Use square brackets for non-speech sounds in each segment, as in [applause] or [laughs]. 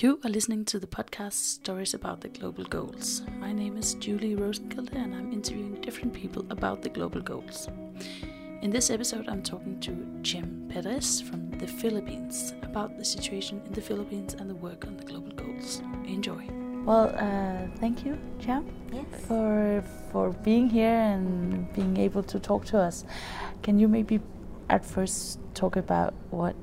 You are listening to the podcast Stories About the Global Goals. My name is Julie Rosenkilde, and I'm interviewing different people about the global goals. In this episode, I'm talking to Jim Perez from the Philippines about the situation in the Philippines and the work on the global goals. Enjoy. Well, uh, thank you, Jam, Yes. for for being here and being able to talk to us. Can you maybe at first talk about what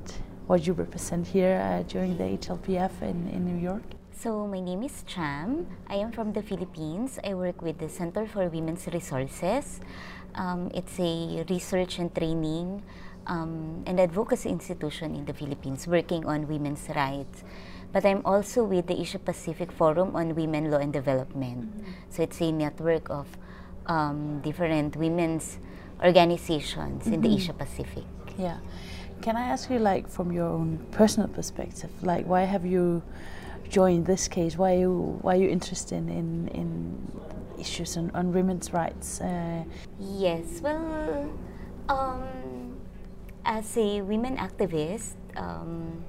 what you represent here uh, during the HLPF in, in New York? So my name is Cham. I am from the Philippines. I work with the Center for Women's Resources. Um, it's a research and training um, and advocacy institution in the Philippines working on women's rights. But I'm also with the Asia Pacific Forum on Women, Law and Development. So it's a network of um, different women's organizations in the Asia Pacific. Yeah. Can I ask you, like, from your own personal perspective, like, why have you joined this case? Why are you why are you interested in in issues on, on women's rights? Uh, Yes, well, um, as a women activist, um,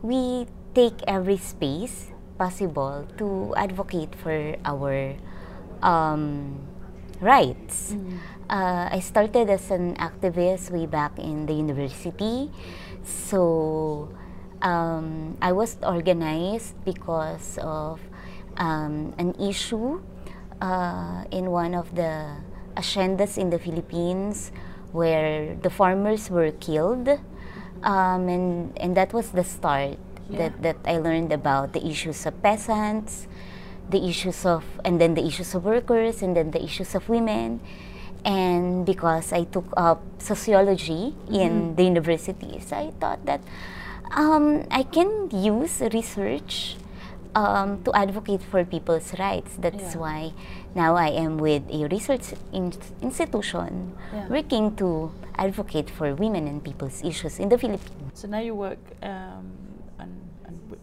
we take every space possible to advocate for our um, rights. Uh, I started as an activist way back in the university, so um, I was organized because of um, an issue uh, in one of the haciendas in the Philippines where the farmers were killed. Um, and, and that was the start that, that I learned about the issues of peasants, the issues of, and then the issues of workers, and then the issues of women. And because I took up sociology in the universities, I thought that um, I can use research um, to advocate for people's rights. That's Yeah. why now I am with a research in- institution Yeah. working to advocate for women and people's issues in the Philippines. so now you work um, on, on w-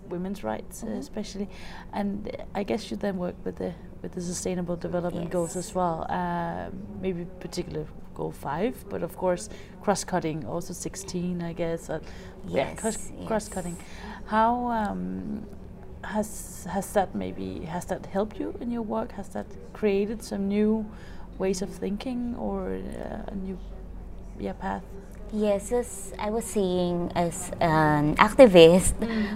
women's rights, uh, especially, and I guess you then work with the with the sustainable development goals as well. Um, maybe particular goal five, but of course cross-cutting also sixteen, I guess. Uh, yeah, cross, yes. cross-cutting. How um, has has that maybe has that helped you in your work? Has that created some new ways of thinking or uh, a new yeah path? Yes, as I was saying, as an activist,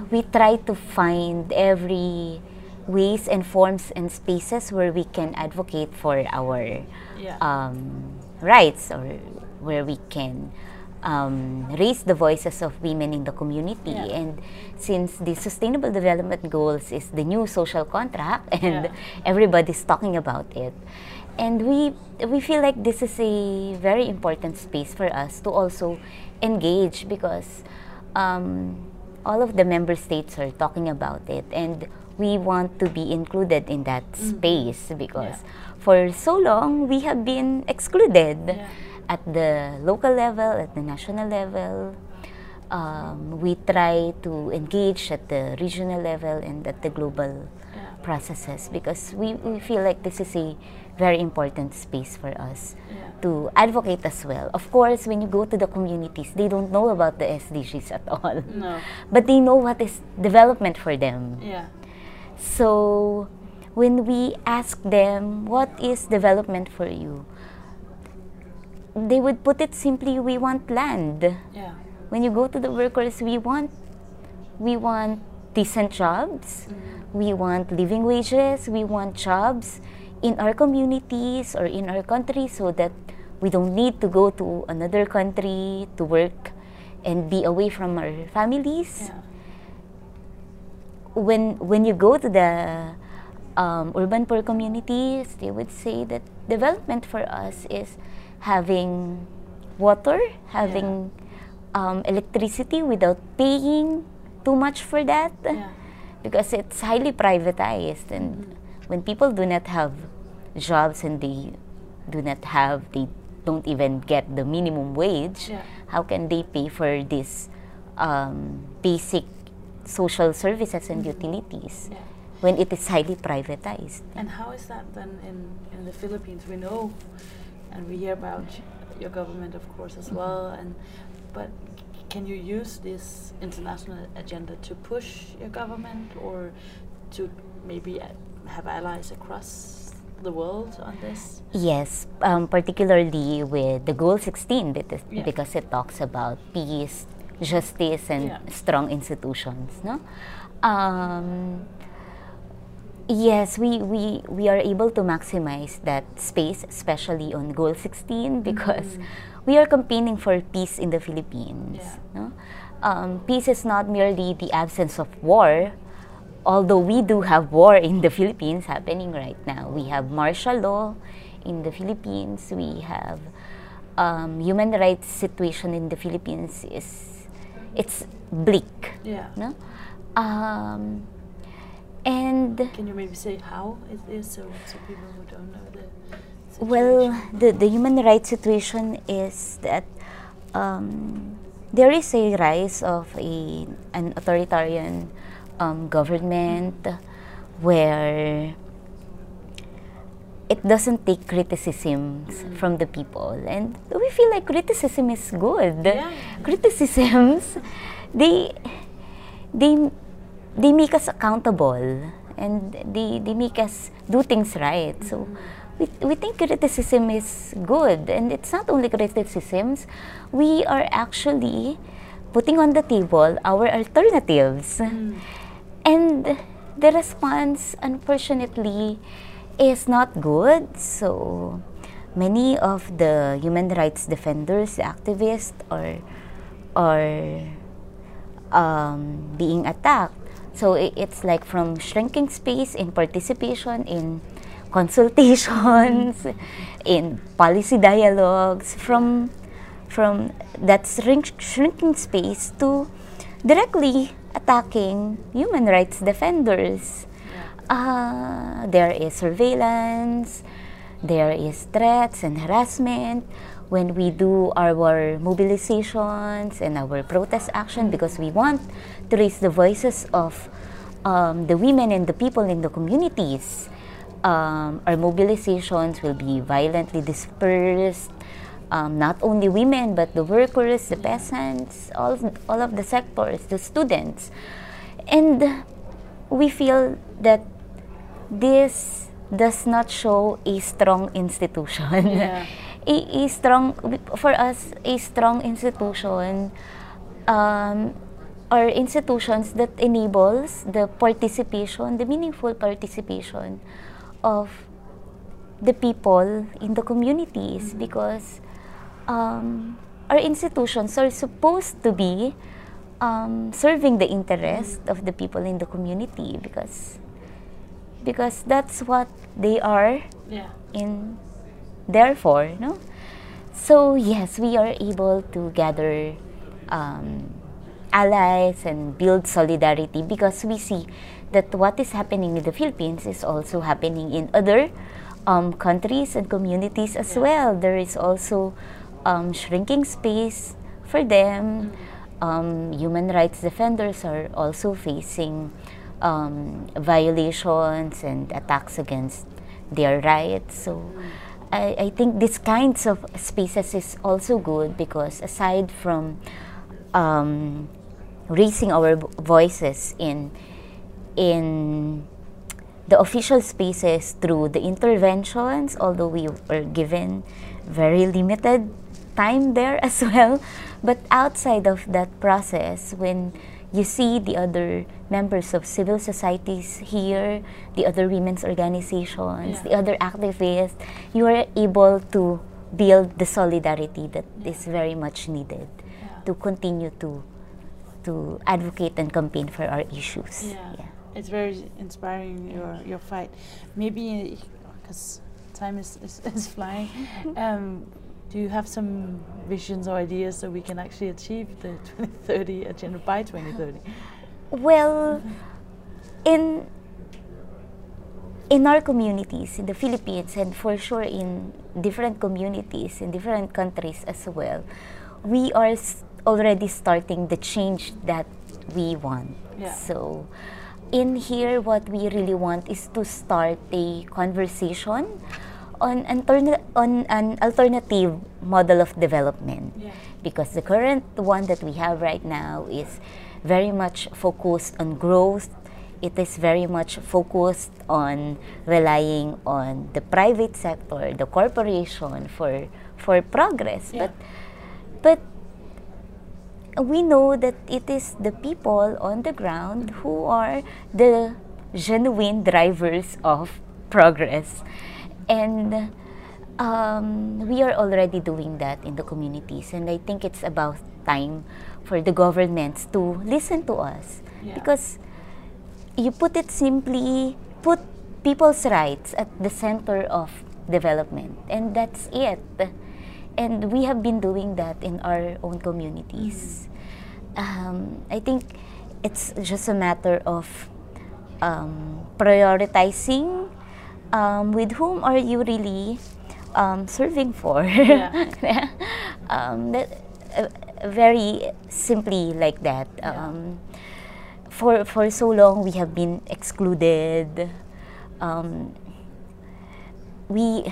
we try to find every ways and forms and spaces where we can advocate for our Yeah. um, rights or where we can um, raise the voices of women in the community. Yeah. And since the Sustainable Development Goals is the new social contract [laughs] and Yeah. everybody's talking about it, and we we feel like this is a very important space for us to also engage because um, all of the member states are talking about it and we want to be included in that space because for so long we have been excluded Yeah. at the local level at the national level um, we try to engage at the regional level and at the global Yeah. Processes because we, we feel like this is a very important space for us Yeah. to advocate as well. Of course, when you go to the communities, they don't know about the SDGs at all. No. [laughs] But they know what is development for them. Yeah. So when we ask them, what is development for you? They would put it simply, we want land. Yeah. When you go to the workers, we want we want decent jobs. We want living wages. We want jobs in our communities or in our country so that we don't need to go to another country to work and be away from our families Yeah. when when you go to the um, urban poor communities, they would say that development for us is having water, having um, electricity without paying too much for that, Yeah. because it's highly privatized. And mm-hmm. when people do not have jobs and they do not have, they don't even get the minimum wage, Yeah. how can they pay for this um, basic social services and mm-hmm. utilities Yeah. when it is highly privatized? And how is that then in, in the Philippines? We know and we hear about your government, of course, as mm-hmm. well. And but can you use this international agenda to push your government or to maybe have allies across the world on this? Yes, um, particularly with the Goal 16 because, yeah. because it talks about peace, justice, and yeah. strong institutions. No, um, yes, we, we we are able to maximize that space, especially on Goal 16, because mm. we are campaigning for peace in the Philippines. Yeah. No, um, peace is not merely the absence of war, although we do have war in the Philippines happening right now, we have martial law in the Philippines. We have um, human rights situation in the Philippines is it's bleak. Yeah. No? Um, and can you maybe say how it is so, so people who don't know the situation? well the, the human rights situation is that um, there is a rise of a an authoritarian um, government where it doesn't take criticisms mm. from the people and we feel like criticism is good yeah. criticisms they they they make us accountable and they they make us do things right so we, we think criticism is good and it's not only criticisms we are actually putting on the table our alternatives mm. And the response, unfortunately, is not good. So many of the human rights defenders, activists, are are um, being attacked. So it, it's like from shrinking space in participation in consultations, [laughs] in policy dialogues, from from that shrink, shrinking space to directly attacking human rights defenders. Uh, there is surveillance, there is threats and harassment when we do our mobilizations and our protest action because we want to raise the voices of um, the women and the people in the communities. Um, our mobilizations will be violently dispersed um, not only women but the workers, the peasants, all all of the sectors, the students, and we feel that this does not show a strong institution. Yeah. [laughs] a, a strong for us a strong institution um, are institutions that enables the participation, the meaningful participation of the people in the communities mm -hmm. because um, our institutions are supposed to be um, serving the interest of the people in the community because because that's what they are yeah. in therefore no so yes we are able to gather um, allies and build solidarity because we see that what is happening in the Philippines is also happening in other um, countries and communities as well. There is also um, shrinking space for them. Um, human rights defenders are also facing um, violations and attacks against their rights. So I, I think these kinds of spaces is also good because aside from um, raising our voices in in the official spaces through the interventions, although we were given very limited time there [laughs] as well. But outside of that process, when you see the other members of civil societies here, the other women's organizations, yeah. the other activists, you are able to build the solidarity that yeah. is very much needed yeah. to continue to to advocate and campaign for our issues. Yeah. It's very inspiring your your fight. Maybe because time is, is, is flying. [laughs] Um, do you have some visions or ideas so we can actually achieve the [laughs] 2030 agenda by 2030? Well, in in our communities in the Philippines and for sure in different communities in different countries as well, we are already starting the change that we want. Yeah. So, in here, what we really want is to start a conversation on, on an alternative model of development. Yeah. because the current one that we have right now is very much focused on growth. It is very much focused on relying on the private sector, the corporation for for progress. Yeah. But but we know that it is the people on the ground who are the genuine drivers of progress. And um, we are already doing that in the communities. And I think it's about time for the governments to listen to us. Yeah. Because you put it simply, put people's rights at the center of development. And that's it. And we have been doing that in our own communities. Um, I think it's just a matter of um, prioritizing um, with whom are you really um, serving for. Yeah. [laughs] um, that, uh, very simply like that. Yeah. Um, for for so long we have been excluded. Um, we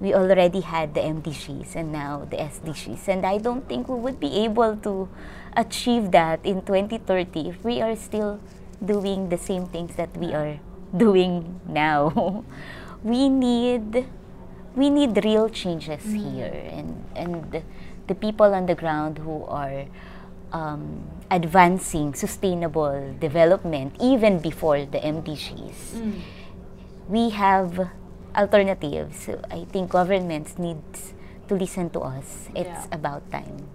we already had the MDGs and now the SDGs, and I don't think we would be able to achieve that in 2030 if we are still doing the same things that we are doing now. [laughs] we need we need real changes here, and and the people on the ground who are um, advancing sustainable development even before the MDGs Mm. we have alternatives. I think governments needs to listen to us. It's Yeah. about time.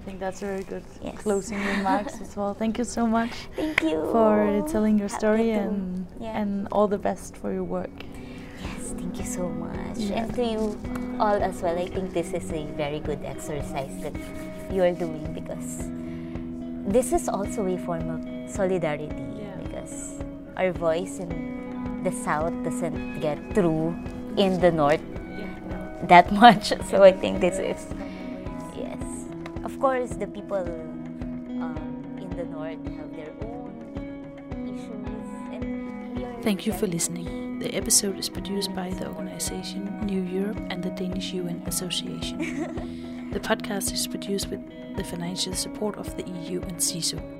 I think that's a very good Yes. closing remarks as well. Thank you so much [laughs] Thank you for telling your Happy story and yeah. and all the best for your work. yes, thank you so much, Yeah. and to you all as well. I think this is a very good exercise that you are doing because this is also a form of solidarity Yeah. because our voice in the south doesn't get through in the north that [laughs] much. So I think this is yes. Of course, the people um, in the north have their own issues, and Thank you for listening. The episode is produced by the organization New Europe and the Danish UN Association. [laughs] the podcast is produced with the financial support of the EU and CISU.